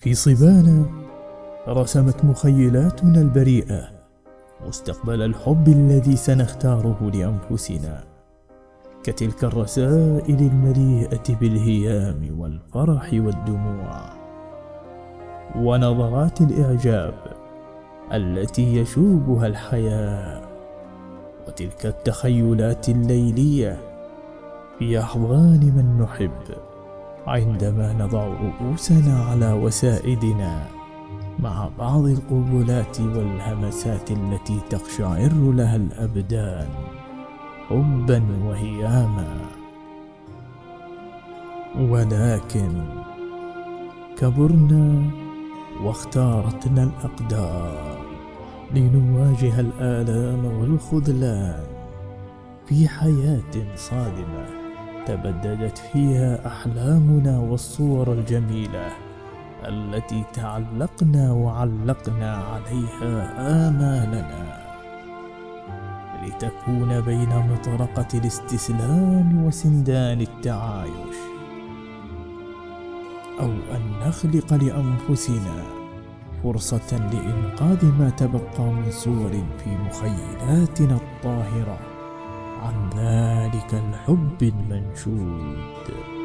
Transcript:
في صبانا رسمت مخيلاتنا البريئة مستقبل الحب الذي سنختاره لأنفسنا كتلك الرسائل المليئة بالهيام والفرح والدموع ونظرات الإعجاب التي يشوبها الحياء وتلك التخيلات الليلية في أحضان من نحب. عندما نضع رؤوسنا على وسائدنا مع بعض القبلات والهمسات التي تقشعر لها الأبدان حبا وهياما. ولكن كبرنا واختارتنا الأقدار لنواجه الآلام والخذلان في حياة صادمة تبددت فيها أحلامنا والصور الجميلة التي تعلقنا وعلقنا عليها آمالنا. لتكون بين مطرقة الاستسلام وسندان التعايش. أو أن نخلق لأنفسنا فرصة لإنقاذ ما تبقى من صور في مخيلاتنا الطاهرة. عن ذلك الحب المنشود.